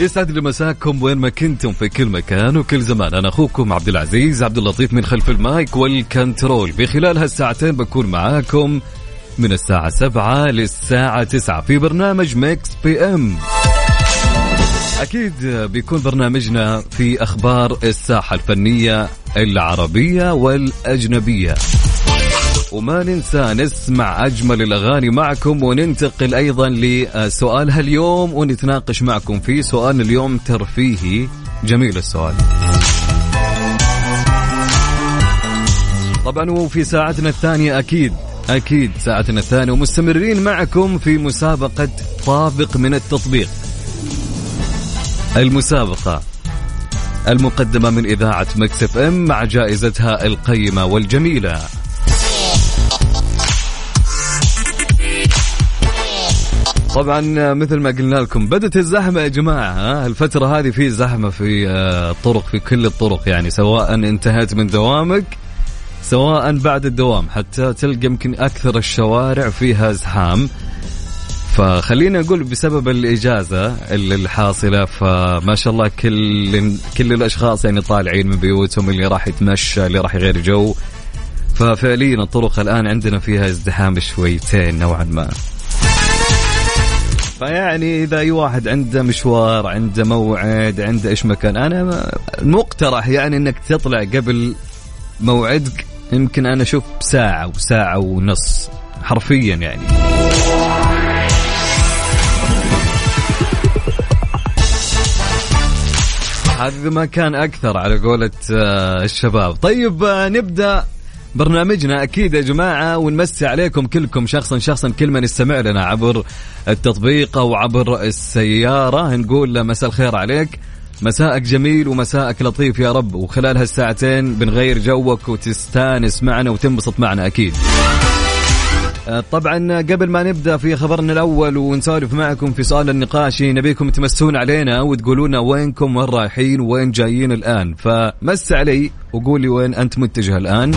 يسعد لي مساكم وين ما كنتم في كل مكان وكل زمان. أنا أخوكم عبد العزيز عبد اللطيف من خلف ال mic وال control. بخلال هالساعتين بكون معاكم من الساعة سبعة للساعة تسعة في برنامج Mix PM أكيد بيكون برنامجنا في أخبار الساحة الفنية العربية والأجنبية. وما ننسى نسمع أجمل الأغاني معكم وننتقل أيضا لسؤال هاليوم ونتناقش معكم فيه سؤال اليوم ترفيهي. جميل السؤال. طبعا وفي ساعتنا الثانية أكيد أكيد ساعتنا الثانية ومستمرين معكم في مسابقة طابق من التطبيق. المسابقة المقدمة من إذاعة مكسف إم مع جائزتها القيمة والجميلة. طبعا مثل ما قلنا لكم بدت الزحمة يا جماعة ها؟ الفترة هذه في زحمة في آه، الطرق في كل الطرق يعني سواء انتهيت من دوامك سواء بعد الدوام حتى تلقى يمكن أكثر الشوارع فيها زحام. فخلينا نقول بسبب الإجازة الحاصلة فما شاء الله كل كل الأشخاص يعني طالعين من بيوتهم اللي راح يتمشى اللي راح يغير جو. ففعليا الطرق الآن عندنا فيها ازدحام شويتين نوعا ما. فيعني إذا أي واحد عنده مشوار عنده موعد عنده إيش مكان أنا المقترح يعني إنك تطلع قبل موعدك يمكن أنا أشوف بساعه وساعة ونص حرفيا يعني. هذا ما كان أكثر على قولة آه، الشباب. طيب آه، نبدأ برنامجنا أكيد يا جماعة ونمسي عليكم كلكم شخصا شخصا كل من يستمع لنا عبر التطبيق أو عبر السيارة. نقول له مساء الخير عليك. مساءك جميل ومساءك لطيف يا رب. وخلال هالساعتين بنغير جوك وتستانس معنا وتنبسط معنا أكيد. آه، طبعا قبل ما نبدأ في خبرنا الأول ونسولف معكم في سؤال النقاشي نبيكم تمسون علينا وتقولون وينكم وين رايحين وين جايين الآن. فمس علي وقول لي وين أنت متجه الآن.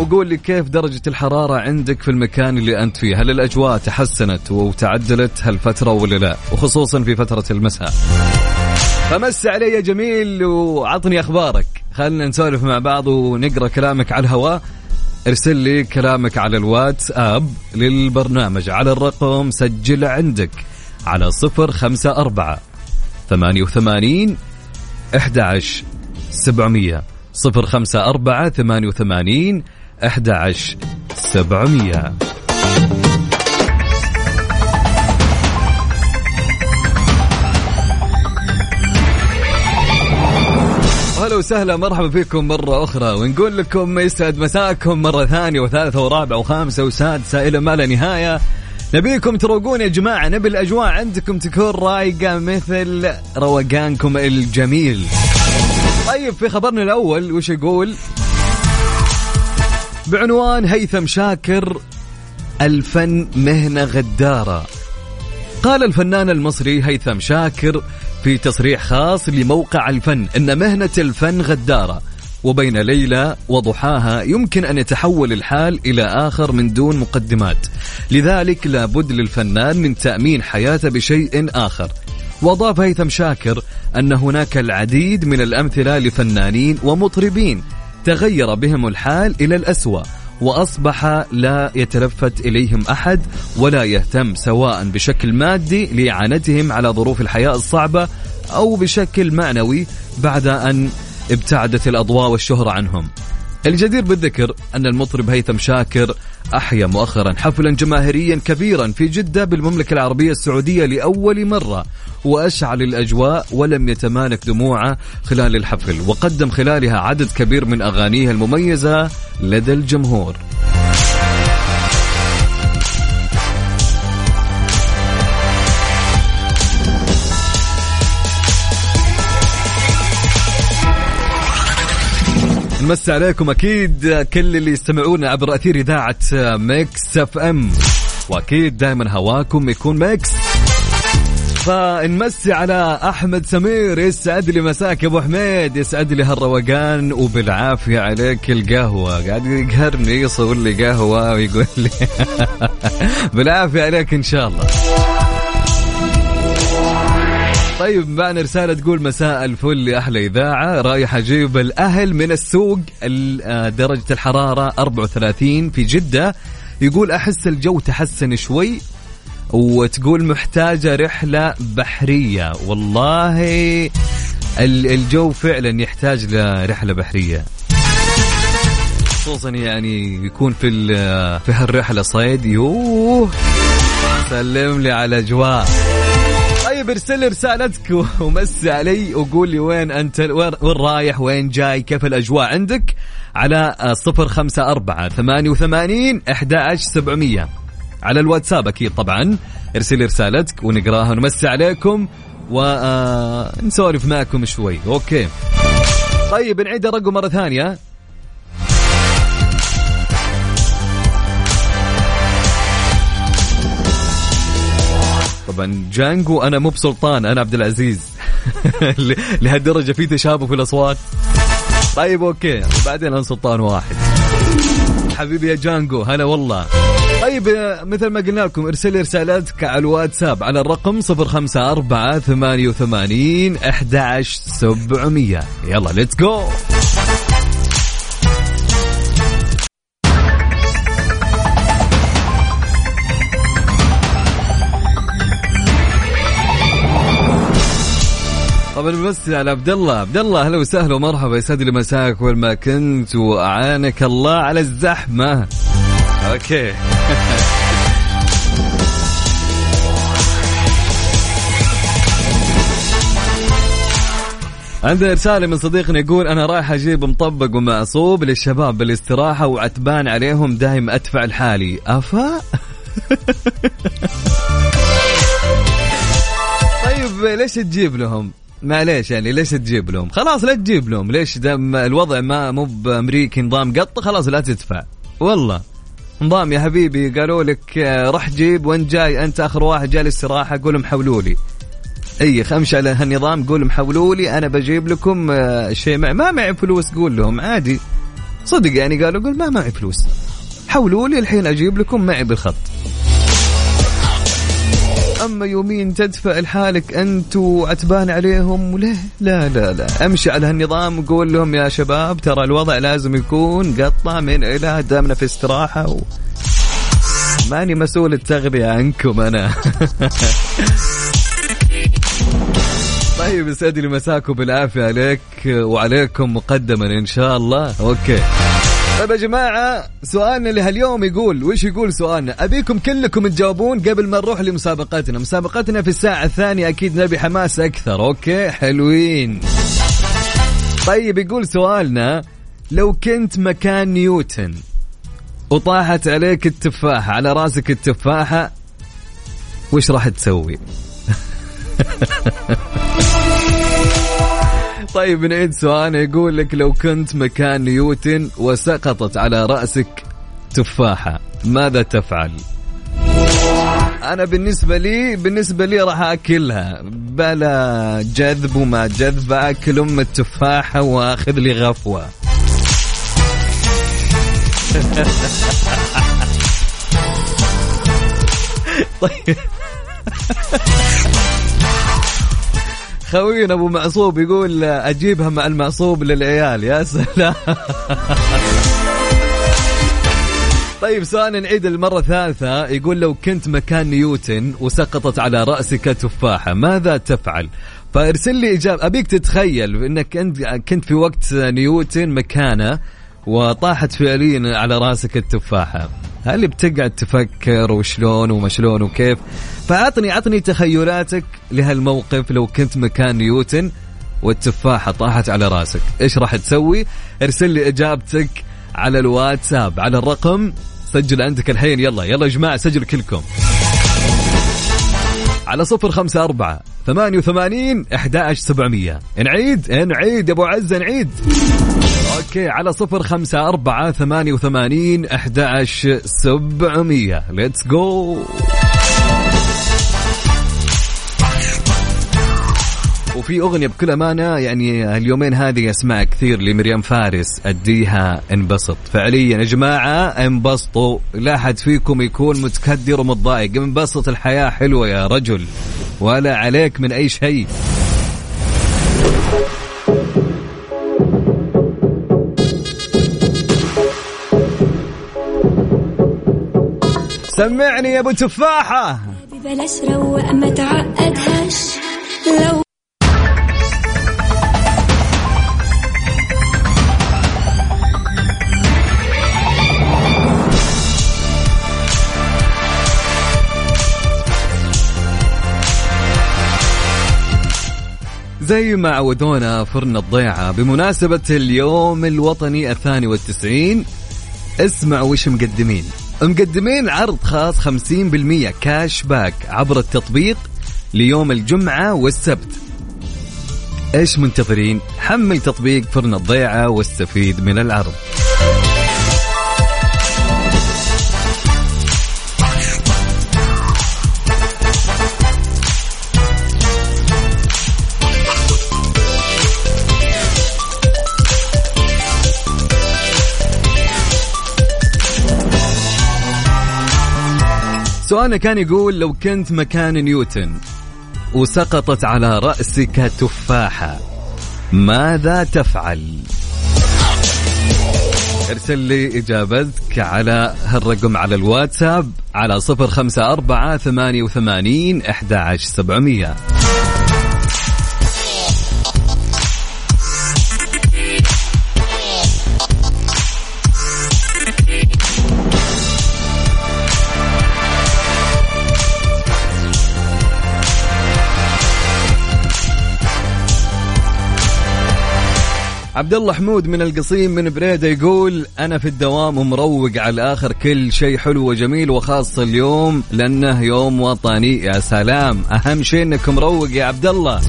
وقول لي كيف درجة الحرارة عندك في المكان اللي أنت فيه؟ هل الأجواء تحسنت وتعدلت هالفترة ولا لا؟ وخصوصا في فترة المساء. فمس علي يا جميل وعطني أخبارك. خلنا نسولف مع بعض ونقرأ كلامك على الهواء. ارسل لي كلامك على الواتس اب للبرنامج. على الرقم سجل عندك على صفر خمسة أربعة ثمانية وثمانين أحد عشر سبعمية. صفر خمسة أربعة ثمانية وثمانين أحد عشر سبعمية. هلا وسهلا مرحبا فيكم مرة أخرى. ونقول لكم يسعد مساءكم مرة ثانية وثالثة ورابعة وخامسة وسادسة إلى ما لا نهاية. نبيكم تروقون يا جماعة نبي الأجواء عندكم تكون رايقة مثل روقانكم الجميل. طيب في خبرنا الأول وش يقول؟ بعنوان هيثم شاكر الفن مهنة غدارة. قال الفنان المصري هيثم شاكر في تصريح خاص لموقع الفن إن مهنة الفن غدارة وبين ليلى وضحاها يمكن أن يتحول الحال إلى آخر من دون مقدمات. لذلك لابد للفنان من تأمين حياته بشيء آخر. وأضاف هيثم شاكر أن هناك العديد من الأمثلة لفنانين ومطربين تغير بهم الحال إلى الأسوأ وأصبح لا يتلفت إليهم أحد ولا يهتم سواء بشكل مادي لإعانتهم على ظروف الحياة الصعبة أو بشكل معنوي بعد أن ابتعدت الأضواء والشهرة عنهم. الجدير بالذكر أن المطرب هيثم شاكر أحيا مؤخرا حفلا جماهيريا كبيرا في جدة بالمملكة العربية السعودية لأول مرة وأشعل الأجواء ولم يتمالك دموعه خلال الحفل وقدم خلالها عدد كبير من أغانيه المميزة لدى الجمهور. نمسي عليكم أكيد كل اللي يستمعون عبر أثير إذاعة Mix FM. وأكيد دائما هواكم يكون ميكس. فنمسي على أحمد سمير يسعد لي مساك يا أبو حميد يسعد لي هالروقان وبالعافية عليك القهوة. قاعد يقهرني يصور لي قهوة ويقول لي بالعافية عليك إن شاء الله. طيب معنا رسالة تقول مساء الفل لأحلى إذاعة. رايح أجيب الأهل من السوق درجة الحرارة 34 في جدة. يقول أحس الجو تحسن شوي وتقول محتاجة رحلة بحرية. والله الجو فعلا يحتاج لرحلة بحرية. خصوصا يعني يكون في في هالرحلة صيد. يوه سلم لي على أجواء. طيب ارسل رسالتك ومسي علي وقول لي وين أنت وين رايح وين جاي كيف الأجواء عندك؟ على صفر خمسة أربعة ثمانية وثمانين أحد سبعمية. على الواتساب أكيد طبعا. ارسل رسالتك ونقراها ونمسي عليكم ونسولف معكم شوي. أوكي. طيب نعيد الرقم مرة ثانية. طبعا. جانجو أنا مو بسلطان أنا عبد العزيز. لهالدرجة في تشابه في الأصوات. طيب okay. بعدين أنا سلطان واحد. حبيبي يا جانجو هلا والله. طيب مثل ما قلنا لكم ارسل رسالتك على الواتساب على الرقم 054 88 11700 يلا let's go طبعا بس على عبد الله. عبد الله أهلا وسهلا ومرحبا. يسعد لي مساك وين ما كنت وأعانك الله على الزحمة. أوكي. عندنا رسالة من صديقنا يقول أنا رايح أجيب مطبق ومعصوب للشباب بالاستراحة وعتبان عليهم دايم أدفع لحالي أفا؟ طيب ليش تجيب لهم؟ معليش يعني؟ ليش تجيب لهم؟ خلاص لا تجيب لهم. ليش دام الوضع ما مو بامريكي نظام قط خلاص لا تدفع. والله. نظام يا حبيبي قالوا لك رح جيب وانت جاي؟ أنت آخر واحد جاي الاستراحه قول لهم حولوا لي. أي خمش على هالنظام قول لهم حولوا لي أنا بجيب لكم شيء مع ما معي فلوس قول لهم عادي. صدق يعني قالوا قول ما معي فلوس. حولوا لي الحين أجيب لكم معي بالخط. أما يومين تدفع لحالك أنت وعتبان عليهم لا لا لا لا. أمشي على هالنظام وقول لهم يا شباب ترى الوضع لازم يكون قطة من إلى دامنا في استراحة و... ماني مسؤول التغذيه عنكم أنا. طيب يسعد مساكم بالعافية عليك وعليكم مقدما إن شاء الله. okay. طيب يا جماعة سؤالنا لهاليوم يقول وش يقول سؤالنا؟ أبيكم كلكم تجاوبون قبل ما نروح لمسابقتنا. مسابقتنا في الساعة الثانية أكيد نبي حماس أكثر okay؟ حلوين. طيب يقول سؤالنا لو كنت مكان نيوتن وطاحت عليك التفاحة على راسك التفاحة وش راح تسوي؟ طيب نعيد سؤال يقول لك لو كنت مكان نيوتن وسقطت على رأسك تفاحة ماذا تفعل؟ أنا بالنسبة لي بالنسبة لي راح أكلها. بلا جذب وما جذب أكل أم التفاحة وأخذ لي غفوة. طيب. خوينا أبو معصوب يقول أجيبها مع المعصوب للعيال يا سلام. طيب سؤال نعيد المرة الثالثة يقول لو كنت مكان نيوتن وسقطت على رأسك تفاحة ماذا تفعل؟ فارسل لي إجابة. أبيك تتخيل إنك أنت كنت في وقت نيوتن مكانه وطاحت فعليا على رأسك التفاحة. هل بتقعد تفكر وشلون ومشلون وكيف. فعطني عطني تخيلاتك لهالموقف لو كنت مكان نيوتن والتفاحة طاحت على راسك. إيش راح تسوي؟ ارسل لي إجابتك على الواتساب. على الرقم سجل عندك الحين. يلا يلا يا جماعة سجل كلكم. على صفر خمسة أربعة ثمانية وثمانين أحد سبعمية. نعيد؟ نعيد. يا أبو عزة نعيد. okay على صفر خمسة أربعة ثمانية وثمانين أحد سبعمية. let's go وفي أغنية بكل أمانة يعني اليومين هذه أسمع كثير لمريم فارس أديها انبسط. فعليا يا جماعة انبسطوا. لا أحد فيكم يكون متكدر ومتضايق. انبسط الحياة حلوة يا رجل ولا عليك من أي شيء. سمعني يا أبو تفاحة. بلاش روق ما تعقدهاش. لو زي ما عودونا فرن الضيعة بمناسبة اليوم الوطني الثاني والتسعين اسمعوا وش مقدمين. مقدمين عرض خاص 50% كاش باك عبر التطبيق ليوم الجمعة والسبت. إيش منتظرين؟ حمل تطبيق فرن الضيعة واستفيد من العرض. سؤالنا كان يقول لو كنت مكان نيوتن وسقطت على رأسك تفاحة ماذا تفعل؟ ارسل لي إجابتك على هالرقم على الواتساب على صفر خمسة أربعة ثمانية وثمانين أحد سبعمية عبد الله حمود من القصيم من بريدة يقول أنا في الدوام ومروق على الآخر كل شيء حلو وجميل وخاصه اليوم لأنه يوم وطني. يا سلام أهم شيء إنك مروق يا عبد الله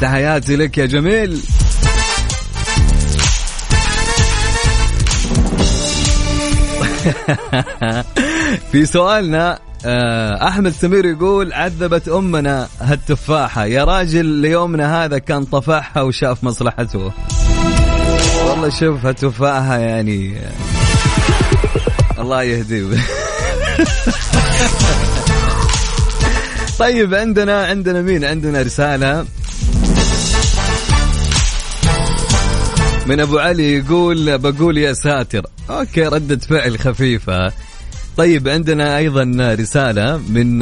تحياتي لك يا جميل. في سؤالنا آه، أحمد سمير يقول عذبت أمنا هالتفاحة. يا راجل ليومنا هذا كان طفحها وشاف مصلحته. والله شوف هالتفاحه يعني. الله يهديه طيب عندنا عندنا مين؟ عندنا رسالة. من أبو علي يقول بقول يا ساتر. أوكي ردة فعل خفيفة. طيب عندنا أيضا رسالة من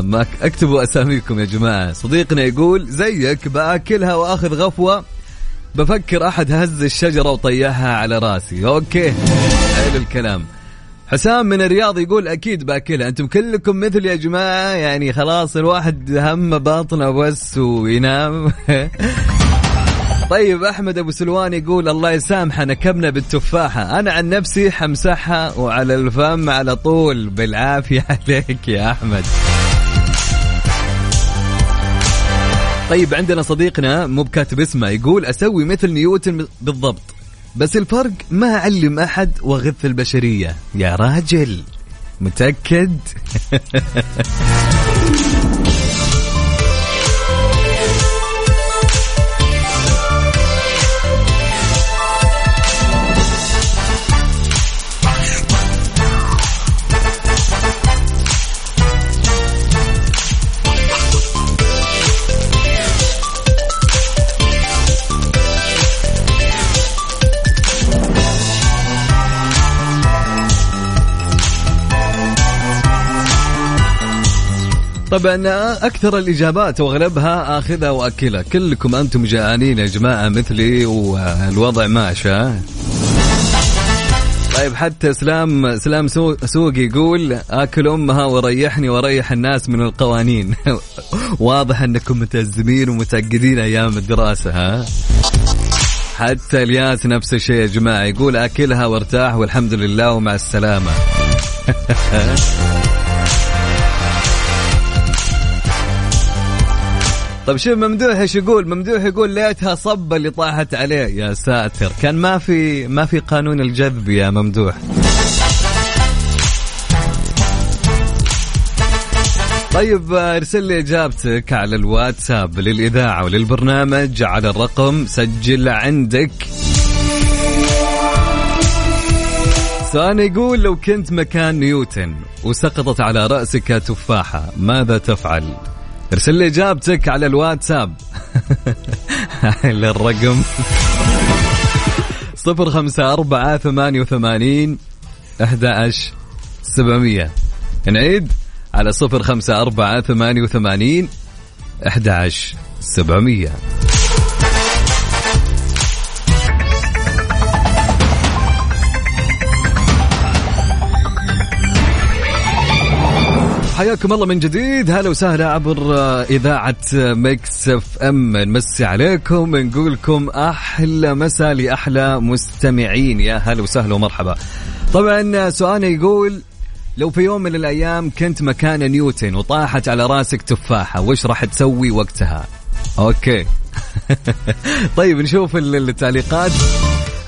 ما اكتبوا أساميكم يا جماعة. صديقنا يقول زيك بأكلها وآخذ غفوة بفكر أحد هز الشجرة وطيحها على رأسي. أوكي. حلو الكلام. حسام من الرياض يقول أكيد باكلها. أنتم كلكم مثل يا جماعة يعني خلاص الواحد هم باطنه بس وينام. طيب أحمد أبو سلوان يقول الله يسامحه نكبنا بالتفاحة. أنا عن نفسي حمسحها وعلى الفم على طول. بالعافية عليك يا أحمد. طيب عندنا صديقنا مو بكاتب اسمه يقول أسوي مثل نيوتن بالضبط بس الفرق ما أعلم أحد واغث البشرية. يا راجل متأكد؟ طبعا أكثر الإجابات وأغلبها اخذها واكلها كلكم أنتم جعانين يا جماعة مثلي والوضع ماشى طيب حتى اسلام اسلام سو- سوق يقول أكل أمها وريحني وريح الناس من القوانين. واضح أنكم متازمين ومتاكدين أيام الدراسة ها؟ حتى الياس نفس الشيء يا جماعة يقول أكلها وارتاح والحمد لله ومع السلامة. طيب شوف ممدوح إيش يقول؟ ممدوح يقول ليتها صبة اللي طاحت عليه. يا ساتر. كان ما في ما في قانون الجذب يا ممدوح. طيب ارسل لي إجابتك على الواتساب للإذاعة وللبرنامج على الرقم سجل عندك. سؤال يقول لو كنت مكان نيوتن وسقطت على رأسك تفاحة ماذا تفعل؟ ارسل لي اجابتك على الواتساب. للرقم صفر خمسة أربعة ثمانية وثمانين أحد سبعمية. نعيد على صفر خمسة أربعة ثمانية وثمانين أحد سبعمية. حياكم الله من جديد. هلا وسهلا عبر إذاعة Mix FM. نمسي عليكم نقول لكم أحلى مساء لأحلى مستمعين. يا هلا وسهلا ومرحبا. طبعا سؤالنا يقول لو في يوم من الأيام كنت مكان نيوتن وطاحت على راسك تفاحة وش راح تسوي وقتها؟ okay. طيب نشوف ال- التعليقات.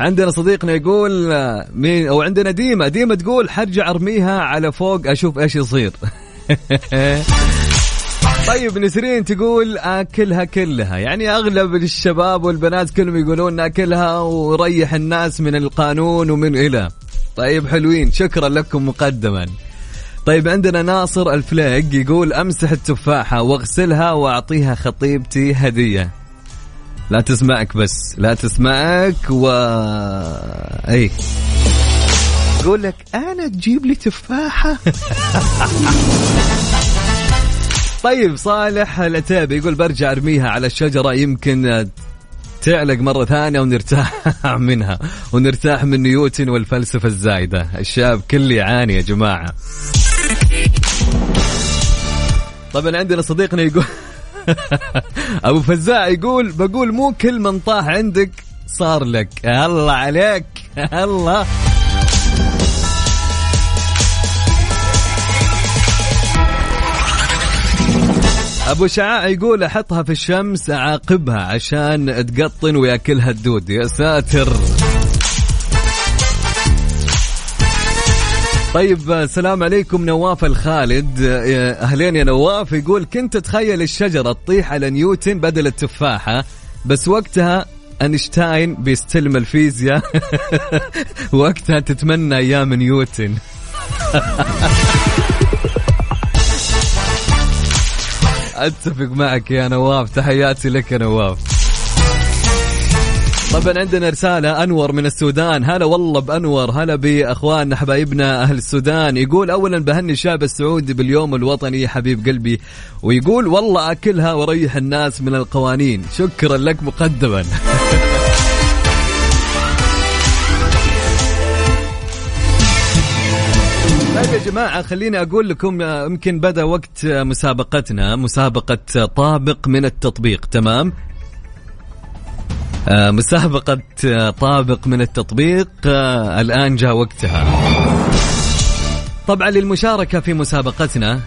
عندنا صديقنا يقول آه، مين؟ أو عندنا ديمه ديمه تقول حرجع أرميها على فوق أشوف إيش يصير. طيب نسرين تقول آكلها كلها. يعني أغلب الشباب والبنات كلهم يقولون ناكلها وريح الناس من القانون ومن إلى. طيب حلوين. شكرا لكم مقدما. طيب عندنا ناصر الفليق يقول أمسح التفاحة واغسلها وأعطيها خطيبتي هدية. لا تسمعك بس لا تسمعك و اي يقول لك أنا تجيب لي تفاحة. طيب صالح العتيبي يقول برجع أرميها على الشجرة يمكن تعلق مرة ثانية ونرتاح منها ونرتاح من نيوتن والفلسفة الزايدة. الشاب كل يعاني يا جماعة. طبعا عندنا صديقنا يقول أبو فزاع يقول بقول مو كل من طاح عندك صار لك. الله عليك. الله. أبو شعاع يقول أحطها في الشمس أعاقبها عشان تقطن ويأكلها الدود. يا ساتر. طيب السلام عليكم نواف الخالد. أهلين يا نواف. يقول كنت أتخيل الشجرة تطيح على نيوتن بدل التفاحة بس وقتها أينشتاين بيستلم الفيزياء. وقتها تتمنى أيام نيوتن. أتفق معك يا نواف. تحياتي لك يا نواف. طبعا عندنا رسالة أنور من السودان. هلا والله بأنور. هلا بأخواننا حبايبنا أهل السودان. يقول أولا بهني الشعب السعودي باليوم الوطني حبيب قلبي ويقول والله أكلها وريح الناس من القوانين. شكرا لك مقدما. طيب يا جماعة خليني أقول لكم آه، يمكن بدأ وقت آه، مسابقتنا مسابقة آه، طابق من التطبيق تمام؟ مسابقة طابق من التطبيق الآن جاء وقتها. طبعا للمشاركة في مسابقتنا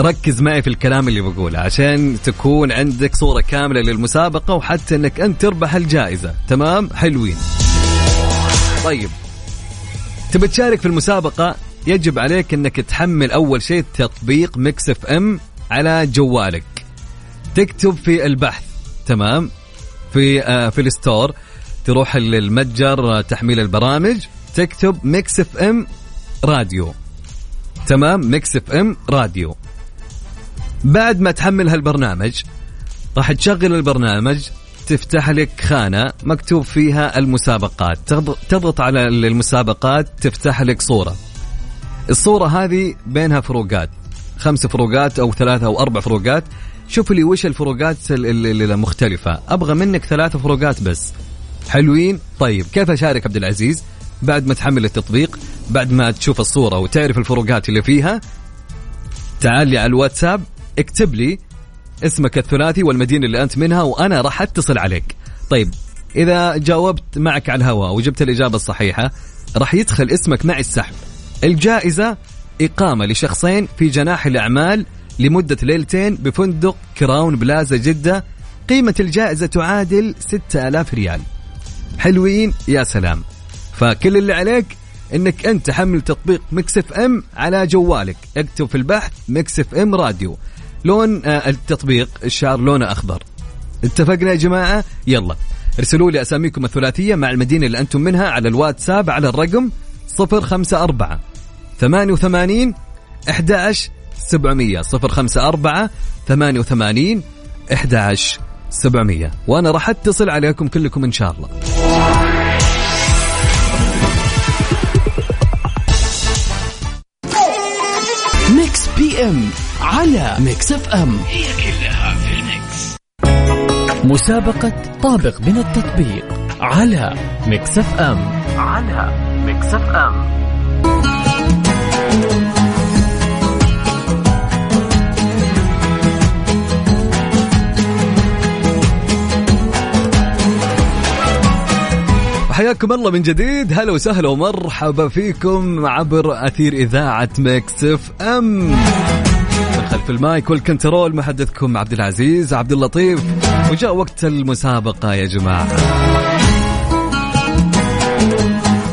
ركز معي في الكلام اللي بقوله عشان تكون عندك صورة كاملة للمسابقة وحتى إنك أنت تربح الجائزة تمام؟ حلوين. طيب تبي تشارك في المسابقة؟ يجب عليك إنك تحمل أول شيء تطبيق Mix FM على جوالك. تكتب في البحث تمام؟ في آه في ال store تروح للمتجر تحميل البرامج تكتب Mix FM Radio. تمام؟ Mix FM Radio. بعد ما تحمل هالبرنامج راح تشغل البرنامج تفتح لك خانة مكتوب فيها المسابقات. تضغط- تضغط على المسابقات تفتح لك صورة. الصورة هذه بينها فروقات. خمس فروقات أو ثلاثة أو أربع فروقات. شوف لي وش الفروقات ال- ال- المختلفة. أبغى منك ثلاثة فروقات بس. حلوين؟ طيب كيف أشارك عبد العزيز؟ بعد ما تحمل التطبيق بعد ما تشوف الصورة وتعرف الفروقات اللي فيها تعال لي على الواتساب اكتب لي اسمك الثلاثي والمدينة اللي أنت منها وأنا راح أتصل عليك. طيب إذا جاوبت معك على الهواء وجبت الإجابة الصحيحة راح يدخل اسمك مع السحب. الجائزة إقامة لشخصين في جناح الأعمال لمدة ليلتين بفندق Crowne Plaza جدة. قيمة الجائزة تعادل 6000 ريال. حلوين يا سلام. فكل اللي عليك إنك أنت تحمل تطبيق Mix FM على جوالك. اكتب في البحث Mix FM Radio. لون آه، التطبيق الشعر لونه أخضر. اتفقنا يا جماعة؟ يلا. ارسلوا لي أساميكم الثلاثية مع المدينة اللي أنتم منها على الواتساب على الرقم 054 88 11 700 054 88 11 700 وأنا راح اتصل عليكم كلكم إن شاء الله. Mix FM على Mix FM. هي كلها في ال Mix مسابقة طابق من التطبيق على Mix FM. على Mix FM حياكم الله من جديد. هلا وسهلا ومرحبا فيكم عبر أثير إذاعة Mix FM من خلف المايك وال control محدثكم عبد العزيز عبد اللطيف. وجاء وقت المسابقة يا جماعة.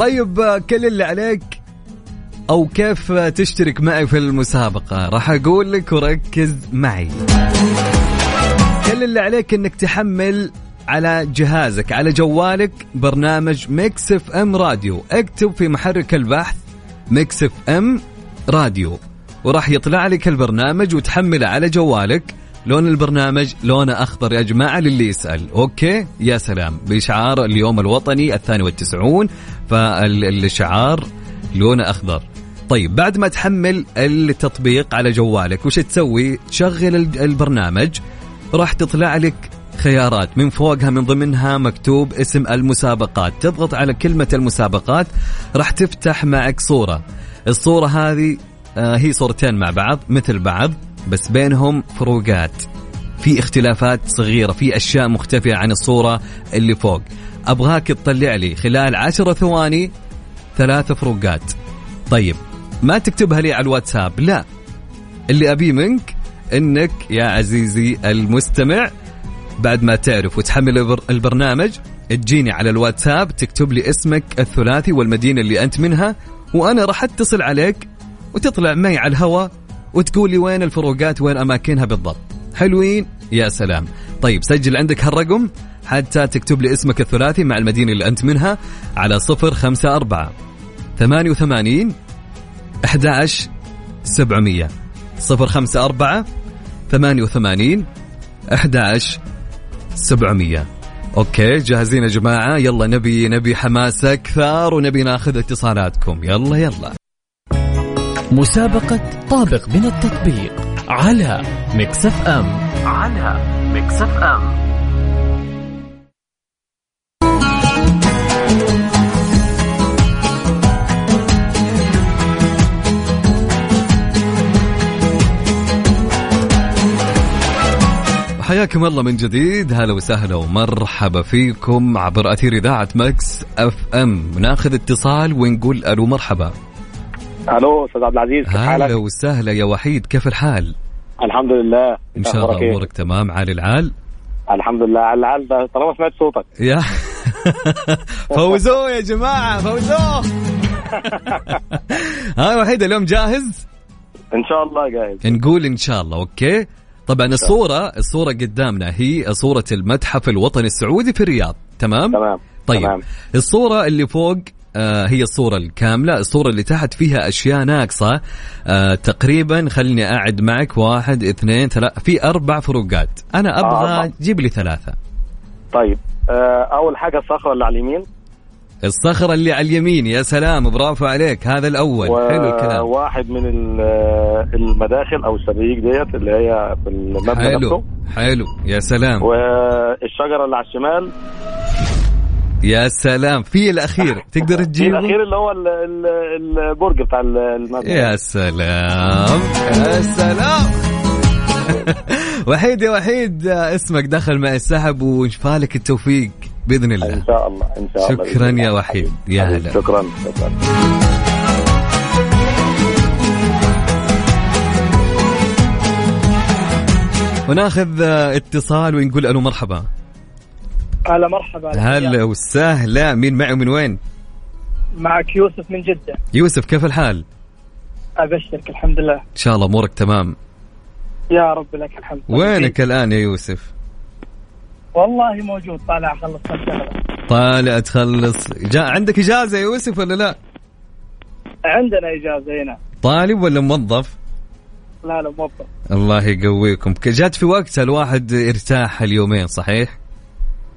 طيب كل اللي عليك أو كيف تشترك معي في المسابقة؟ راح أقول لك وركز معي. كل اللي عليك إنك تحمل على جهازك على جوالك برنامج Mix FM Radio. اكتب في محرك البحث Mix FM Radio وراح يطلع لك البرنامج وتحمله على جوالك. لون البرنامج لونه أخضر يا جماعة للي يسأل. أوكي؟ يا سلام. بشعار اليوم الوطني الثاني والتسعون فالشعار لونه أخضر. طيب بعد ما تحمل التطبيق على جوالك وش تسوي؟ تشغل البرنامج. راح تطلع لك خيارات. من فوقها من ضمنها مكتوب اسم المسابقات. تضغط على كلمة المسابقات راح تفتح معك صورة. الصورة هذه آه هي صورتين مع بعض مثل بعض. بس بينهم فروقات. في اختلافات صغيرة في أشياء مختفية عن الصورة اللي فوق. أبغاك تطلع لي خلال عشرة ثواني ثلاث فروقات. طيب ما تكتبها لي على الواتساب؟ لا. اللي أبيه منك إنك يا عزيزي المستمع بعد ما تعرف وتحمل البر- البرنامج تجيني على الواتساب تكتب لي اسمك الثلاثي والمدينة اللي أنت منها وأنا راح أتصل عليك وتطلع معي على الهواء وتقول لي وين الفروقات وين أماكنها بالضبط. حلوين؟ يا سلام. طيب سجل عندك هالرقم حتى تكتب لي اسمك الثلاثي مع المدينة اللي أنت منها على صفر خمسة أربعة ثمانية وثمانين أحد سبعمية. صفر خمسة أربعة ثمانية وثمانين أحد سبعمية. أوكي جاهزين يا جماعة؟ يلا نبي نبي حماس أكثر ونبي ناخذ اتصالاتكم. يلا يلا. مسابقة طابق من التطبيق على Mix FM. على Mix FM. حياكم الله من جديد. هلا وسهلا ومرحبا فيكم عبر أثير إذاعة Mix FM. ناخذ اتصال ونقول ألو مرحبا. ألو أستاذ عبد العزيز كيف حالك؟ وسهلا يا وحيد كيف الحال؟ الحمد لله إن شاء الله إيه؟ أمورك تمام عالي العال الحمد لله على العال ده طالما سمعت صوتك يا فوزوه يا جماعة فوزوه ها وحيد اليوم جاهز؟ إن شاء الله جاهز نقول إن شاء الله أوكي طبعا الصورة الصورة قدامنا هي صورة المتحف الوطني السعودي في الرياض تمام؟ تمام طيب تمام. الصورة اللي فوق هي الصورة الكاملة. الصورة اللي تحت فيها أشياء ناقصة. آه تقريبا خليني أعد معك. واحد اثنين ثلاثة. في أربع فروقات. أنا أبغى أربع. جيب لي ثلاثة. طيب آه أول حاجة الصخرة اللي على اليمين. الصخرة اللي على اليمين. يا سلام برافو عليك. هذا الأول. حلو الكلام. وواحد من ال- المداخل أو الشبابيك ديت اللي هي في المبنى حلو. نفسه. حلو. يا سلام. والشجرة اللي على الشمال. يا سلام. في الأخير. تقدر في تجيبه؟ الأخير اللي هو ال- ال- البرج بتاع ال- المبنى يا سلام. يا سلام. وحيد يا وحيد اسمك دخل مع السحب وفالك التوفيق بإذن إن الله شاء الله إن شاء الله شكرا يا وحيد. يا هلا. شكرا شكرا. وناخذ اتصال ونقول ألو مرحبا. هلا مرحبا. هلا وسهلا. مين معي ومن وين؟ معك يوسف من جدة. يوسف كيف الحال؟ أبشرك الحمد لله. إن شاء الله أمورك تمام. يا رب لك الحمد. وينك الآن يا يوسف؟ والله موجود. طالع أخلص طالع تخلص. جا عندك إجازة يا يوسف ولا لا؟ عندنا إجازة هنا. طالب ولا موظف؟ لا لا موظف. الله يقويكم. جات في وقتها الواحد ارتاح اليومين صحيح؟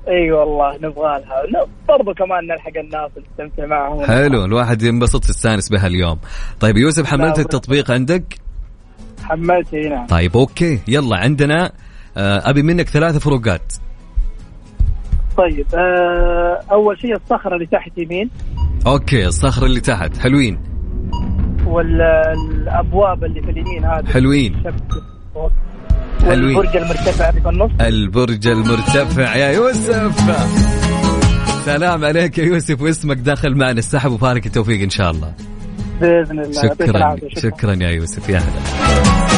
إي والله نبغى لها. برضو كمان نلحق الناس ونستمتع معهم. حلو الواحد ينبسط يستانس بها اليوم. طيب يوسف حملت التطبيق عندك؟ حملت هنا طيب أوكي. يلا عندنا آه، أبي منك ثلاثة فروقات. طيب آه أول شيء الصخرة اللي تحت يمين. أوكي الصخرة اللي تحت. حلوين. والأبواب اللي في اليمين هذه. حلوين. شب- حلوين. والبرج المرتفع في النص. البرج المرتفع يا يوسف. سلام عليك يا يوسف واسمك داخل معنا. السحب وفارك التوفيق إن شاء الله. بإذن الله. شكرا. شكرا يا يوسف. يا هلا.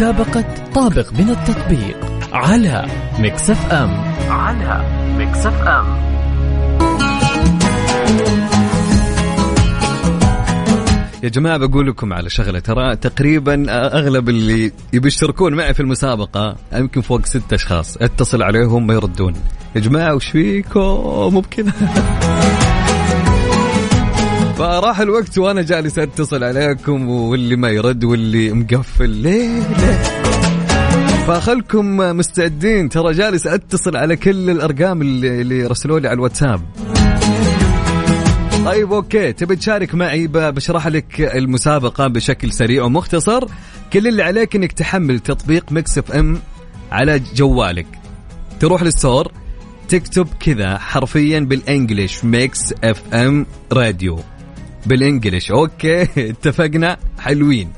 مسابقة طابق من التطبيق على Mix FM. على Mix FM. يا جماعة بقول لكم على شغلة. ترى تقريبا أغلب اللي يبي يشتركون معي في المسابقة يمكن فوق ست أشخاص أتصل عليهم ما يردون. يا جماعة وش فيكم؟ مو بكذا. فراح الوقت وأنا جالس أتصل عليكم واللي ما يرد واللي مقفل. ليه ليه فخلكم مستعدين ترى جالس أتصل على كل الأرقام اللي, اللي رسلوا لي على الواتساب. طيب okay. تبي تشارك معي بشرح لك المسابقة بشكل سريع ومختصر. كل اللي عليك إنك تحمل تطبيق Mix FM على جوالك. تروح لل store تكتب كذا حرفيا بال English Mix FM Radio. بال English okay اتفقنا. حلوين.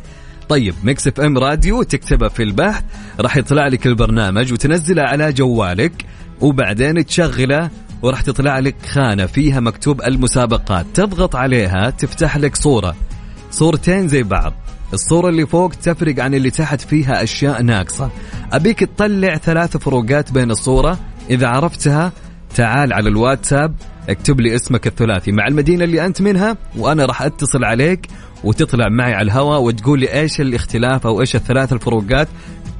طيب Mix FM Radio تكتبها في البحث راح يطلع لك البرنامج وتنزله على جوالك وبعدين تشغله وراح تطلع لك خانة فيها مكتوب المسابقات. تضغط عليها تفتح لك صورة. صورتين زي بعض. الصورة اللي فوق تفرق عن اللي تحت فيها أشياء ناقصة. أبيك تطلع ثلاث فروقات بين الصورة. إذا عرفتها تعال على الواتساب اكتب لي اسمك الثلاثي مع المدينة اللي أنت منها وأنا راح أتصل عليك وتطلع معي على الهواء وتقول لي إيش الاختلاف أو إيش الثلاث الفروقات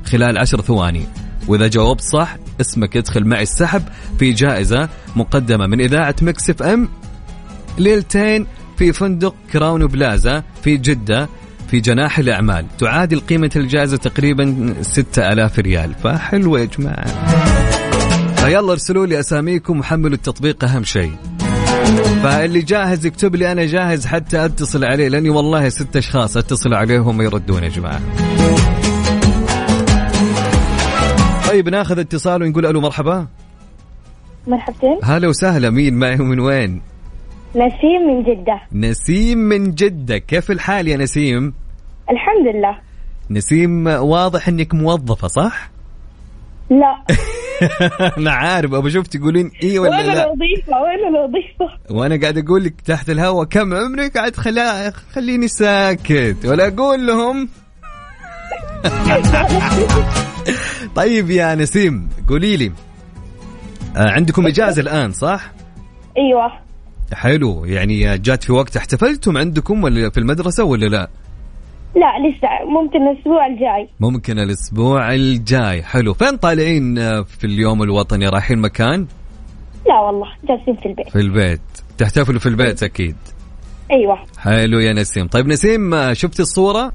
خلال عشر ثواني. وإذا جاوبت صح اسمك يدخل معي السحب في جائزة مقدمة من إذاعة Mix FM ليلتين في فندق Crowne Plaza في جدة في جناح الأعمال. تعادل قيمة الجائزة تقريبا 6000 ريال. فحلوة يا جماعة. فيلا ارسلوا لي أساميكم وحملوا التطبيق أهم شيء. فاللي جاهز يكتب لي أنا جاهز حتى أتصل عليه لأني والله ست أشخاص أتصل عليهم يردون يا جماعة. طيب ناخذ اتصال ونقول ألو مرحبا. مرحبتين. هلا وسهلا مين معي ومن وين؟ نسيم من جدة. نسيم من جدة كيف الحال يا نسيم؟ الحمد لله. نسيم واضح إنك موظفة صح؟ لا. أنا عارف ابى أشوف تقولين اي ولا وين لا؟ الوظيفة؟ وين الوظيفة؟ وأنا قاعد أقول لك تحت الهواء كم عمرك؟ قاعد خلا خليني ساكت. ولا أقول لهم. طيب يا نسيم قولي لي. آه، عندكم إجازة الآن صح؟ أيوه. حلو. يعني جات في وقت احتفلتم عندكم ولا في المدرسة ولا لا؟ لا لسه ممكن الأسبوع الجاي. ممكن الأسبوع الجاي. حلو. فين طالعين في اليوم الوطني؟ رايحين مكان؟ لا والله جالسين في البيت. في البيت. تحتفلوا في البيت أكيد. أيوة. حلو يا نسيم. طيب نسيم آه، شفت الصورة؟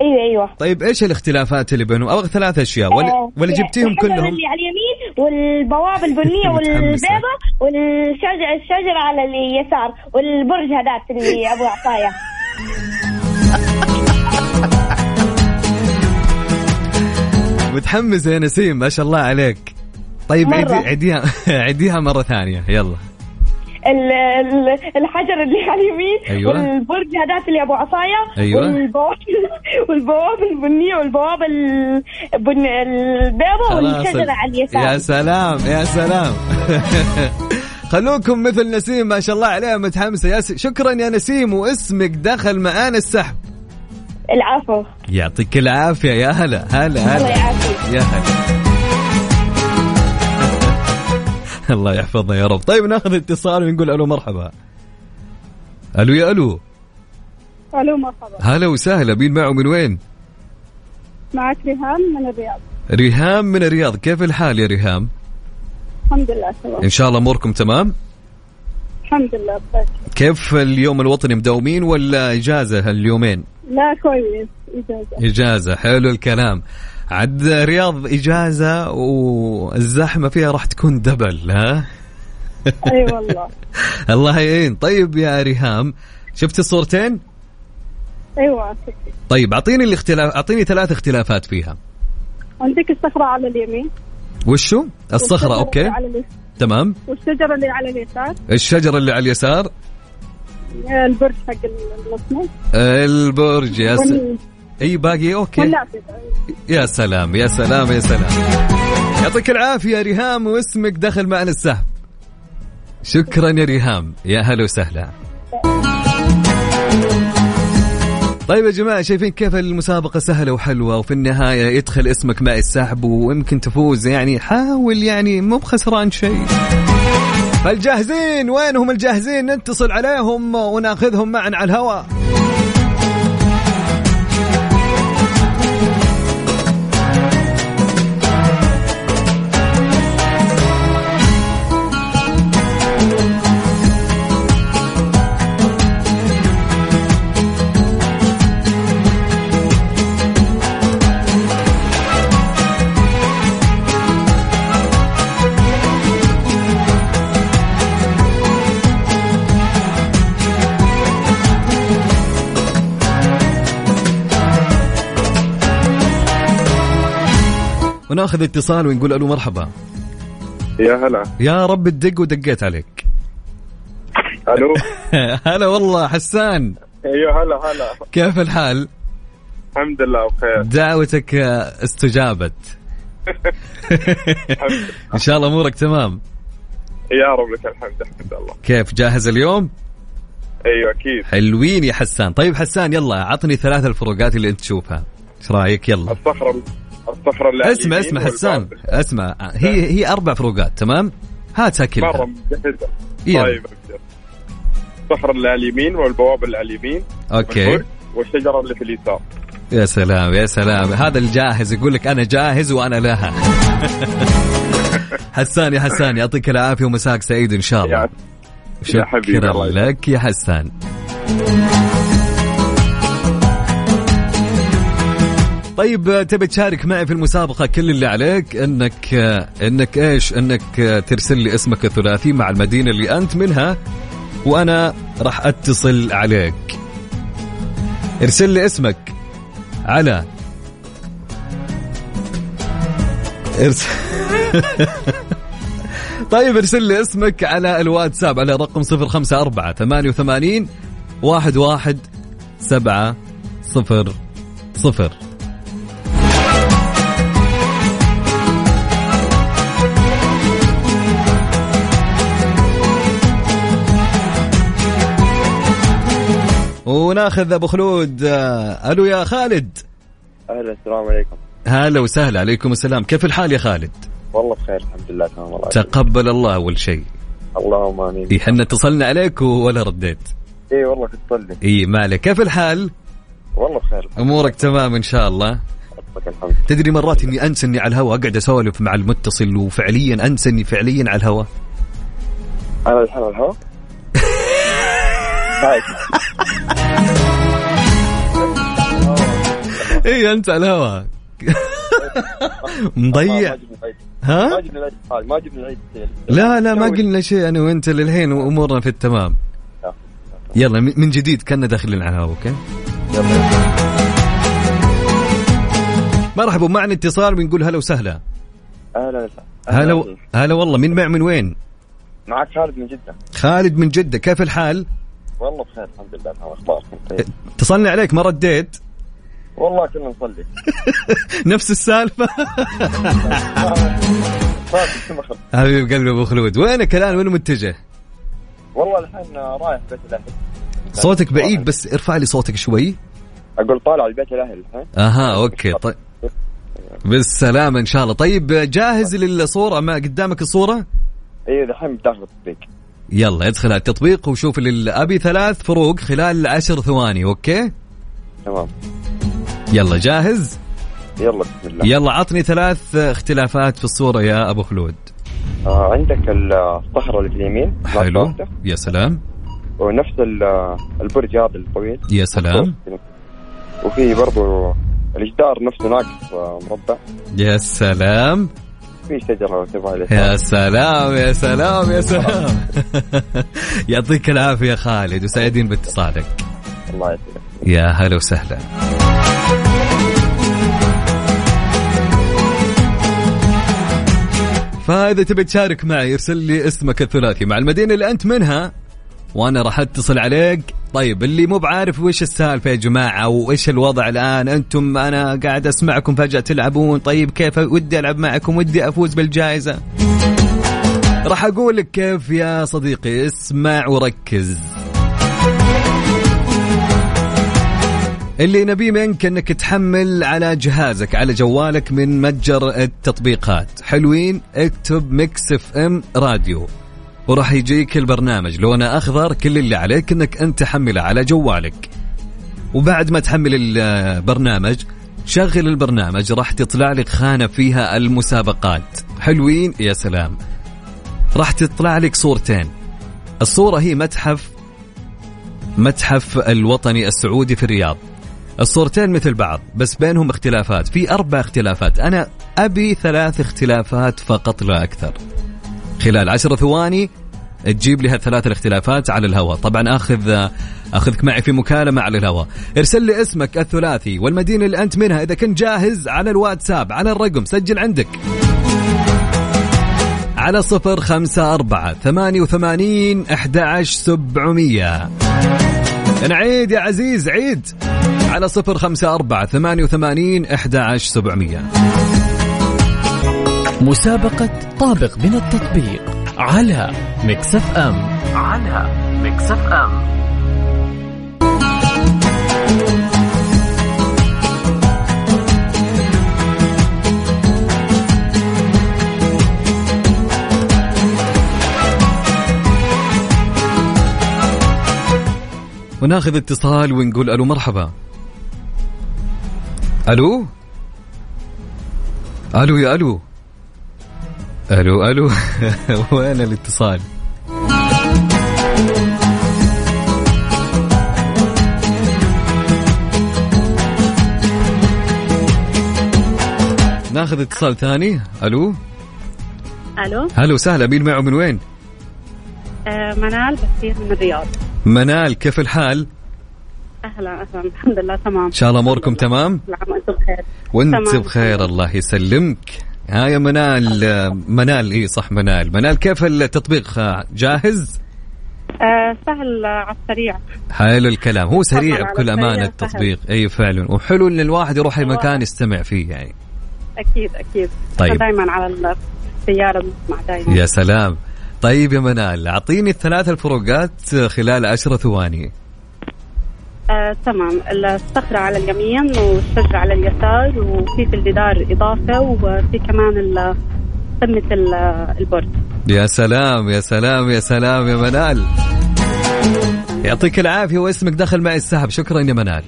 أيوة أيوة. طيب إيش الاختلافات اللي بينهم؟ أبغى ثلاث أشياء. ولا, آه، ولا جبتيهم كلهم؟ اللي على اليمين والبوابة البنية متحمسة. والبيضة والشجرة الشجرة على اليسار والبرج هذاك اللي أبو عصاية متحمسة يا نسيم ما شاء الله عليك طيب. عدي عديها عديها مرة ثانية يلا ال- ال- الحجر اللي على اليمين أيوة. والبرج هذاك اللي أبو عصايه أيوة. والبوابه والبوابه البنيه والبوابه البن... البيضاء. والشجرة على اليسار يا سلام يا سلام خلوكم مثل نسيم ما شاء الله عليها متحمسة يا س... شكرا يا نسيم واسمك دخل معانا السحب العفو. يعطيك العافية. يا هلا هلا الله هلا يعافيك. يا هلا. الله يحفظنا يا رب. طيب ناخذ اتصال ونقول ألو مرحبا. ألو يا ألو. ألو مرحبا. هلا وسهلا. مين معه؟ من وين؟ معك ريهام من الرياض. ريهام من الرياض. كيف الحال يا ريهام؟ الحمد لله تمام. إن شاء الله أموركم تمام؟ الحمد لله بخير. كيف اليوم الوطني مداومين ولا إجازة اليومين لا كويس إجازة. إجازة حلو الكلام. عاد رياض إجازة والزحمة فيها راح تكون double ها؟ أي والله. الله يعين. طيب يا ريهام شفت الصورتين؟ أيوه طيب أعطيني الاختلاف أعطيني ثلاث اختلافات فيها. عندك الصخرة على اليمين؟ وشو؟ الصخرة والشجرة okay. على تمام؟ والشجرة اللي على اليسار. الشجرة اللي على اليسار. البرج حق المصنع البرج يا س... وال- إي باقي okay. والنافذة. يا سلام يا سلام يا سلام. يعطيك العافية ريهام واسمك دخل معنا السحب شكرا يا ريهام. يا هلا وسهلا. طيب يا جماعة شايفين كيف المسابقة سهلة وحلوة وفي النهاية يدخل اسمك مع السحب ويمكن تفوز يعني؟ حاول يعني مو بخسران شيء. فالجاهزين وينهم الجاهزين؟ نتصل عليهم وناخذهم معنا على الهواء. وناخذ اتصال ونقول ألو مرحبا. يا هلا. يا رب تدق ودقيت عليك. ألو. هلا والله حسان. أيوه هلا هلا. كيف الحال؟ الحمد لله بخير. دعوتك استجابت. إن شاء الله أمورك تمام. يا رب لك الحمد الحمد لله. كيف جاهز اليوم؟ أيوه أكيد. حلوين يا حسان. طيب حسان يلا عطني ثلاث الفروقات اللي أنت تشوفها. إيش رأيك؟ يلا. الصخرة. الصخره اللي اسمع اسمع حسان. اسمع. هي هي أربع فروقات تمام؟ هاتها مرة كلها مجهزة. يلا. طيب. الصخره اللي على اليمين والبوابه اللي على اليمين. أوكي. والشجرة اللي في اليسار. يا سلام يا سلام. هذا الجاهز يقول لك أنا جاهز وأنا لها. حسان يا حسان يعطيك العافية ومساك سعيد إن شاء الله. يا يا حبيبي، شكرا يسعدك. لك يا حسان. طيب تبي تشارك معي في المسابقة كل اللي عليك إنك إنك إيش؟ إنك ترسل لي اسمك الثلاثي مع المدينة اللي أنت منها وأنا راح أتصل عليك. ارسل لي اسمك على ارسل طيب ارسل لي اسمك على الواتساب على رقم 054 88 11 7 0 0 وناخذ أبو خلود. آه، ألو يا خالد. أهلا السلام عليكم. هلا وسهلا عليكم السلام. كيف الحال يا خالد؟ والله بخير الحمد لله تمام الله تقبل الله أول شيء. اللهم آمين. اي إحنا اتصلنا عليك ولا رديت؟ اي والله كنت تصلي اي مالك كيف الحال؟ والله بخير أمورك تمام إن شاء الله. تدري مرات إني أنسى إني على الهواء أقعد أسولف مع المتصل وفعليا أنسى إني فعليا على الهواء أنا الحين على الهواء. اي أنت على الهواء مضيع. ها؟ ما جبنا ما جبنا لا لا ما قلنا شيء أنا وأنت للحين وأمورنا في التمام. يلا من من جديد كنا داخلين على الهواء أوكي مرحبا معنا اتصال بنقول هلا وسهلا. أهلا وسهلا. هلا. هلا والله مين مع من وين؟ معك خالد من جدة. خالد من جدة كيف الحال؟ والله بخير الحمد لله اخباركم طيب اتصلنا عليك ما رديت والله كنا نصلي. نفس مخرج. حبيب قلبي أبو خلود وينك الآن؟ وين متجه؟ والله الحين رايح بيت الأهل. صوتك بعيد بس ارفع لي صوتك شوي. أقول طالع البيت الأهل الحين أها أوكي طيب. بالسلامة إن شاء الله. طيب جاهز للصورة؟ ما قدامك الصورة؟ اي الحين بداخل التطبيق. يلا ادخل على التطبيق وشوف ابي ثلاث فروق خلال عشر ثواني أوكي؟ تمام. يلا جاهز؟ يلا بسم الله. يلا عطني ثلاث اختلافات في الصورة يا أبو خلود. آه عندك الصخرة اللي في اليمين حلو. يا سلام. ونفس ال- البرج هذا الطويل. يا سلام. وفي برضو الجدار نفسه ناقص آه، مربع. يا سلام. في شجرة تبغى عليها يا سلام يا سلام يا سلام. يعطيك العافية خالد وسعيدين باتصالك. الله يسلمك. يا هلا وسهلا. فإذا تبي تشارك معي ارسل لي اسمك الثلاثي. مع المدينة اللي أنت منها وأنا راح أتصل عليك. طيب اللي مو بعارف وش السالفة يا جماعة وإيش الوضع الآن؟ أنتم أنا قاعد أسمعكم فجأة تلعبون. طيب كيف ودي ألعب معكم؟ ودي أفوز بالجائزة. راح أقول لك كيف يا صديقي. اسمع وركز. اللي نبيه منك إنك تحمل على جهازك على جوالك من متجر التطبيقات. حلوين اكتب Mix FM Radio. وراح يجيك البرنامج. لونه أخضر كل اللي عليك إنك أنت تحمله على جوالك. وبعد ما تحمل البرنامج شغل البرنامج راح تطلع لك خانة فيها المسابقات. حلوين؟ يا سلام. راح تطلع لك صورتين. الصورة هي متحف متحف الوطني السعودي في الرياض. الصورتين مثل بعض بس بينهم اختلافات. في أربع اختلافات. أنا أبي ثلاث اختلافات فقط لا أكثر. خلال عشر ثواني تجيب لي هالثلاث الاختلافات على الهواء. طبعا أخذ أخذك معي في مكالمة على الهواء. ارسل لي اسمك الثلاثي والمدينة اللي أنت منها إذا كنت جاهز على الواتساب على الرقم سجل عندك. على صفر خمسة أربعة ثمانية وثمانين أحد عشر سبعمية. نعيد يا عزيز عيد. على صفر خمسة أربعة ثمانية وثمانين أحد عشر سبعمية. مسابقة طابق من التطبيق على Mix FM. على Mix FM. وناخذ اتصال ونقول ألو مرحبا. ألو؟ ألو يا ألو. ألو ألو. وين الاتصال؟ ناخذ اتصال ثاني. ألو. ألو. هلا وسهلا مين معه من وين؟ آه منال بسير من الرياض. منال كيف الحال؟ أهلا أهلا. الحمد لله تمام. إن شاء الله أموركم تمام؟ كل عام وأنتم بخير. وأنت. بخير الله يسلمك. ها يا منال منال إي صح منال. منال كيف التطبيق؟ آه، جاهز؟ آه سهل على السريع. حلو الكلام. هو سريع بكل أمانة التطبيق. أي فعلا. وحلو إن الواحد يروح المكان يستمع فيه يعني. أكيد أكيد. طيب. دائما على السيارة بنسمع دائما يا سلام. طيب يا منال أعطيني الثلاث الفروقات خلال عشر ثواني. آه تمام. الصخرة على اليمين والشجرة على اليسار وفي في الجدار إضافة وفي كمان قمة ال- البرج. يا سلام يا سلام يا سلام يا منال. يعطيك العافية واسمك دخل معي السحب. شكرا يا منال.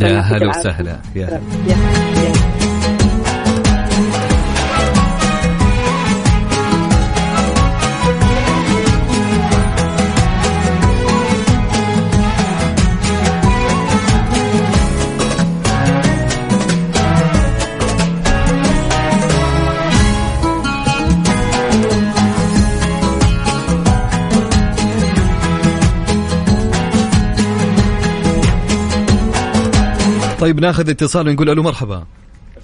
يا هلا وسهلا. يا طيب ناخذ اتصال ونقول ألو مرحبا.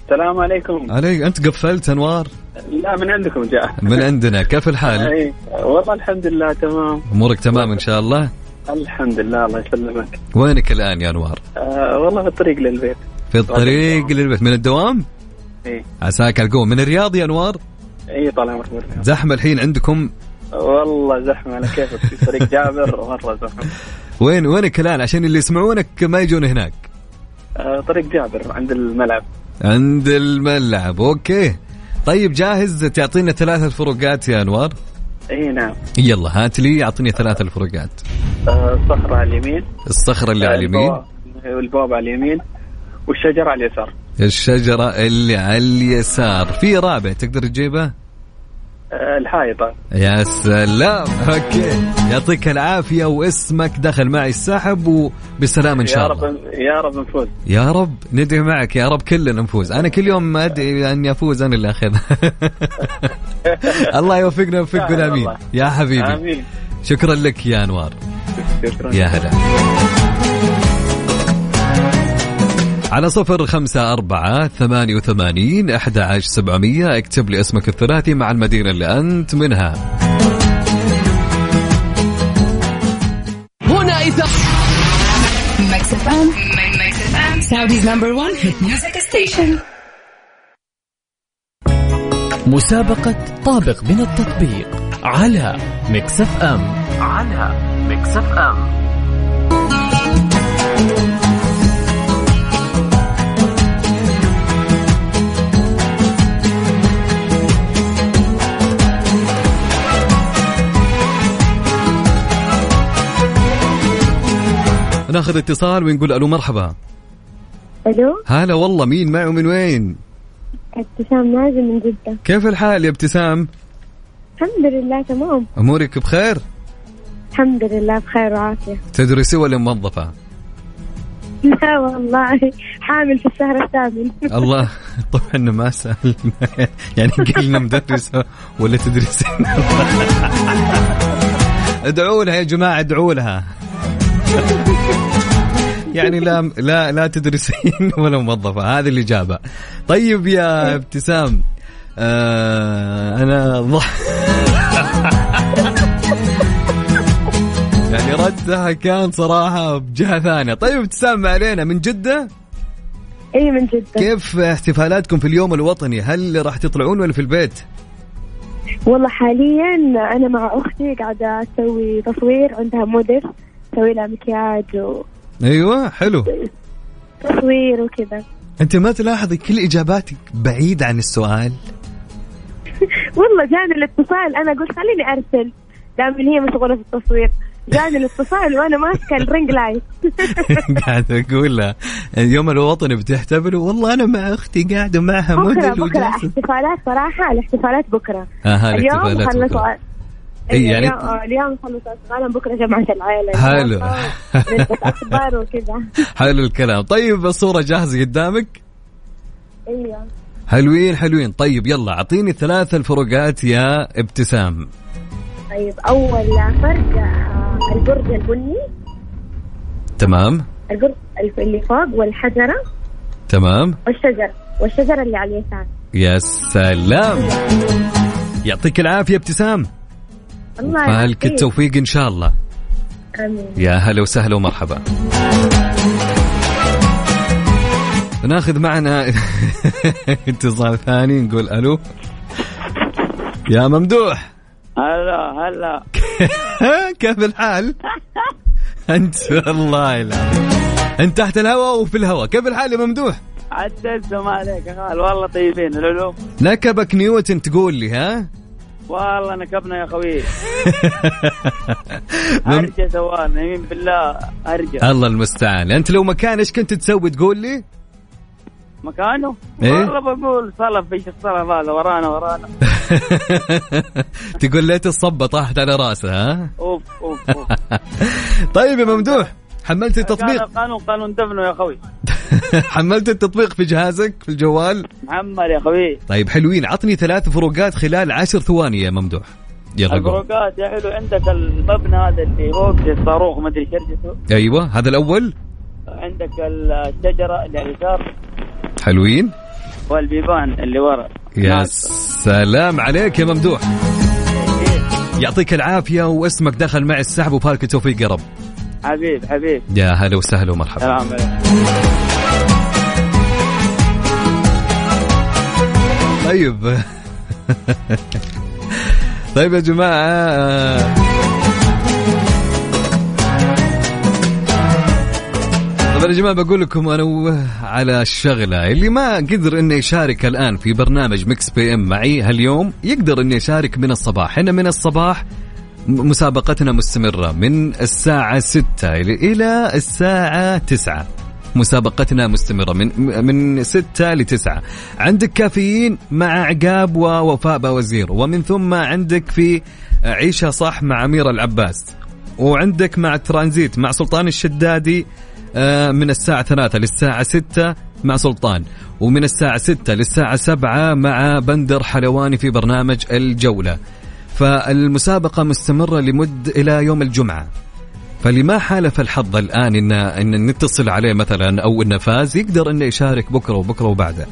السلام عليكم. عليك أنت قفلت أنوار؟ لا من عندكم جاء. من عندنا كيف الحال؟ أي والله الحمد لله تمام. أمورك تمام إن شاء الله؟ الحمد لله الله يسلمك. وينك الآن يا أنوار؟ آه والله في الطريق للبيت. في الطريق للبيت. من الدوام؟ إي. عساك على القوة. من الرياض يا أنوار؟ إي طال عمرك. زحمة الحين عندكم؟ والله زحمة على كيفك. في طريق جابر مرة زحمة. وين وينك الآن؟ عشان اللي يسمعونك ما يجون هناك. طريق جابر عند الملعب. عند الملعب okay. طيب جاهز؟ تعطينا ثلاث الفروقات يا أنوار؟ إي نعم. يلا هات لي أعطيني ثلاث الفروقات. آه الصخرة على اليمين. الصخرة اللي على اليمين. والبواب على اليمين. والشجرة على اليسار. الشجرة اللي على اليسار. في رابع تقدر تجيبه؟ آه الحائطه يا سلام. أوكي. يعطيك العافية واسمك. دخل معي السحب وبسلام إن شاء يا الله. رب يا رب نفوز. يا رب ندعي معك. يا رب كلنا نفوز. أنا كل يوم ادعي اني افوز أنا اللي أخذ. الله يوفقنا ويوفقكم. آمين. يا حبيبي. آمين. شكرا لك يا أنوار. شكرا. يا هلا. على صفر خمسة أربعة ثمانية وثمانين أحد عشر سبعمية. اكتب لي اسمك الثلاثي مع المدينة اللي أنت منها. هنا إذاعة Mix FM Mix FM Saudi's number 1 hit music station مسابقة طابق من التطبيق على Mix FM. على Mix F ناخذ اتصال ونقول ألو مرحبا. ألو؟ هلا والله مين معه من وين؟ ابتسام نازل من جدة. كيف الحال يا ابتسام؟ الحمد لله تمام. أمورك بخير؟ الحمد لله بخير وعافية. تدرسي ولا موظفة. لا والله حامل في الشهر الثامن. الله طبعا ما سأل. يعني قلنا مدرسة ولا تدرسين ادعوا لها يا جماعة ادعوا لها. يعني لا لا لا تدرسين ولا موظفة. هذه الإجابة. طيب يا ابتسام آه أنا ضح يعني ردها كان صراحة بجهة ثانية. طيب ابتسام علينا؟ من جدة؟ إي من جدة. كيف احتفالاتكم في اليوم الوطني؟ هل راح تطلعون ولا في البيت؟ والله حاليا أنا مع أختي قاعدة أسوي تصوير عندها موديل أسوي لها مكياج أيوه حلو. وتصوير وكذا. أنت ما تلاحظي كل إجاباتك بعيد عن السؤال؟ والله جاني الاتصال. أنا قلت خليني أرسل دام هي مشغولة في التصوير. جاني الاتصال وأنا ماسكة ال ring light قاعد أقول لها اليوم الوطني بتحتفلوا والله أنا مع أختي قاعدة معها بكرة موديل بكرة. وجالسة. احتفالات صراحة الاحتفالات بكرة. أها اليوم خلصوا بكرة. اي يعني اليوم آه، خلصوا أشغالهم بكرة جمعة العائلة حلو. نسبة أخبار وكذا. حلو الكلام. طيب الصورة جاهزة قدامك؟ إيوه. حلوين حلوين. طيب يلا أعطيني ثلاث الفروقات يا ابتسام. طيب أول فرق آه، البرج البني. تمام. البرج اللي فوق والحجرة. تمام. والشجر. والشجرة اللي على اليسار. يا سلام. يعطيك العافية ابتسام. الله فالك يعافيك. التوفيق إن شاء الله. آمين. يا هلا وسهلا ومرحبا. ناخذ معنا اتصال ثاني نقول ألو. يا ممدوح. هلا هلا. كيف الحال؟ أنت والله العظيم أنت تحت الهواء وفي الهواء؟ كيف الحال يا ممدوح؟ عدلتم عليك يا خال. والله طيبين. العلوم. نكبك نيوتن تقول لي ها؟ والله نكبنا يا خوي. هرجة سوالنا يمين بالله هرجة الله المستعان. أنت لو مكان إيش كنت تسوي تقول لي؟ مكانه؟ إيه؟ والله بقول صلب إيش الصلب هذا؟ ورانا ورانا. تقول ليت الصبة طاحت على راسه ها؟ أوف أوف أوف. طيب يا ممدوح. حملت التطبيق. قانون قانون دفنه يا خوي حملت التطبيق في جهازك في الجوال؟ محمد يا خوي طيب حلوين. عطني ثلاث فروقات خلال عشر ثواني يا ممدوح. يلا الفروقات يا حلو عندك المبنى هذا اللي فوق الصاروخ ما أدري شرجته أيوه. هذا الأول؟ عندك الشجرة اللي على اليسار. حلوين. والبيبان اللي ورا. يا ناس. سلام عليك يا ممدوح. يعطيك العافية واسمك دخل معي السحب وفالك التوفيق يا رب. حبيب حبيب. يا هلا وسهلا ومرحبا. سلام عليكم طيب. طيب يا جماعة طبعا يا جماعة بقول لكم أنا على الشغلة اللي ما قدر إنه يشارك الآن في برنامج Mix PM معي هاليوم يقدر إنه يشارك من الصباح. إحنا من الصباح مسابقتنا مستمرة من الساعة 6 إلى الساعة 9 مسابقتنا مستمرة من من 6 ل 9 عندك كافيين مع عقاب ووفاء باوزير ومن ثم عندك في عيشها صح مع أميرة العباس. وعندك مع ترانزيت مع سلطان الشدادي آه، من الساعة 3 للساعة 6 مع سلطان. ومن الساعة 6 للساعة 7 مع بندر حلواني في برنامج الجولة. فالمسابقة مستمرة لمد إلى يوم الجمعة. فاللي ما حالف الحظ الآن إن, إن نتصل عليه مثلا أو إنه فاز يقدر إنه يشارك بكرة وبكرة وبعده.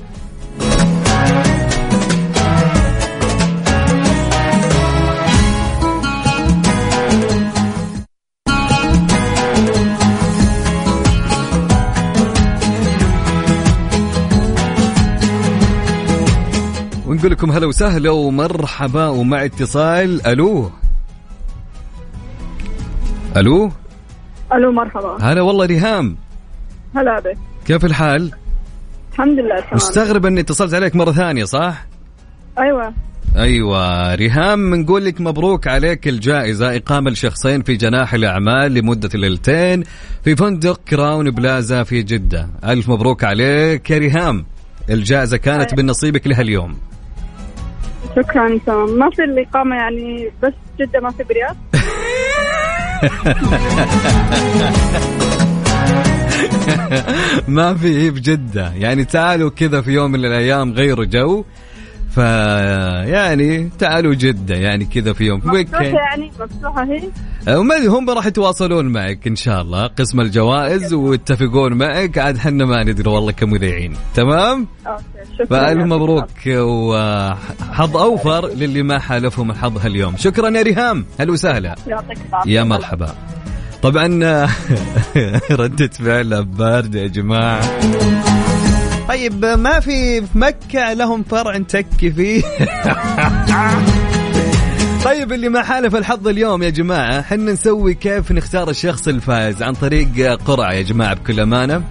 ونقول لكم هلا وسهلا ومرحبا ومع اتصال. ألو؟ ألو؟ ألو مرحبا. هلا والله ريهام. هلا بك. كيف الحال؟ الحمد لله تمام. مستغرب إني اتصلت عليك مرة ثانية صح؟ أيوه. أيوه. ريهام بنقول لك مبروك عليك الجائزة إقامة لشخصين في جناح الأعمال لمدة ليلتين في فندق Crowne Plaza في جدة. ألف مبروك عليك. يا ريهام الجائزة كانت أيوة. من نصيبك لهاليوم. شكرا ما في الإقامة يعني بس جدة ما في برياض. ما في بجدة. يعني تعالوا كذا في يوم من الأيام غيروا جو. ف يعني تعالوا جدة يعني كذا في يوم. مفتوحة يعني؟ مفتوحة هي؟ وما هم راح يتواصلون معك إن شاء الله قسم الجوائز ويتفقون معك عاد حنا ما ندري والله كمذيعين تمام؟ أوكي شكرا فألف مبروك وحظ أوفر للي ما حالفهم الحظ هاليوم. شكرا يا ريهام. هلا وسهلا. يا مرحبا. طبعا ردة فعل باردة يا جماعة. طيب ما في في مكة لهم فرع نتكي فيه؟ طيب اللي ما حالف الحظ اليوم يا جماعة حنا نسوي كيف نختار الشخص الفائز عن طريق قرعة يا جماعة بكل أمانة.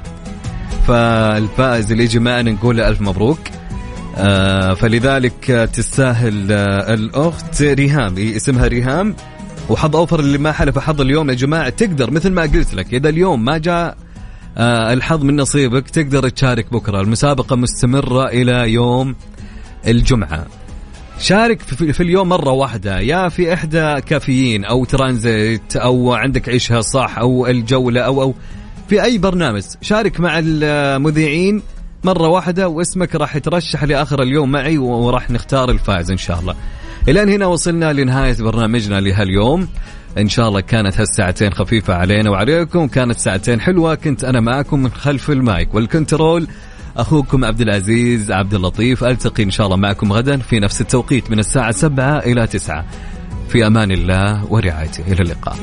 فالفائز اللي يجي معنا نقول ألف مبروك. آه فلذلك تستاهل آه الأخت ريهام اسمها ريهام. وحظ أوفر اللي ما حلف حظ اليوم يا جماعة تقدر مثل ما قلت لك إذا اليوم ما جاء الحظ من نصيبك تقدر تشارك بكرة. المسابقة مستمرة إلى يوم الجمعة. شارك في, في اليوم مرة واحدة. يا في إحدى كافيين أو ترانزيت أو عندك عيشها صح أو الجولة أو أو في أي برنامج. شارك مع المذيعين مرة واحدة واسمك راح يترشح لآخر اليوم معي وراح نختار الفائز إن شاء الله. الآن هنا وصلنا لنهاية برنامجنا لهاليوم. إن شاء الله كانت هالساعتين خفيفة علينا وعليكم كانت ساعتين حلوة كنت أنا معكم من خلف المايك والكنترول. أخوكم عبد العزيز عبد اللطيف ألتقي إن شاء الله معكم غدا في نفس التوقيت من الساعة 7 إلى 9 في أمان الله ورعايته إلى اللقاء.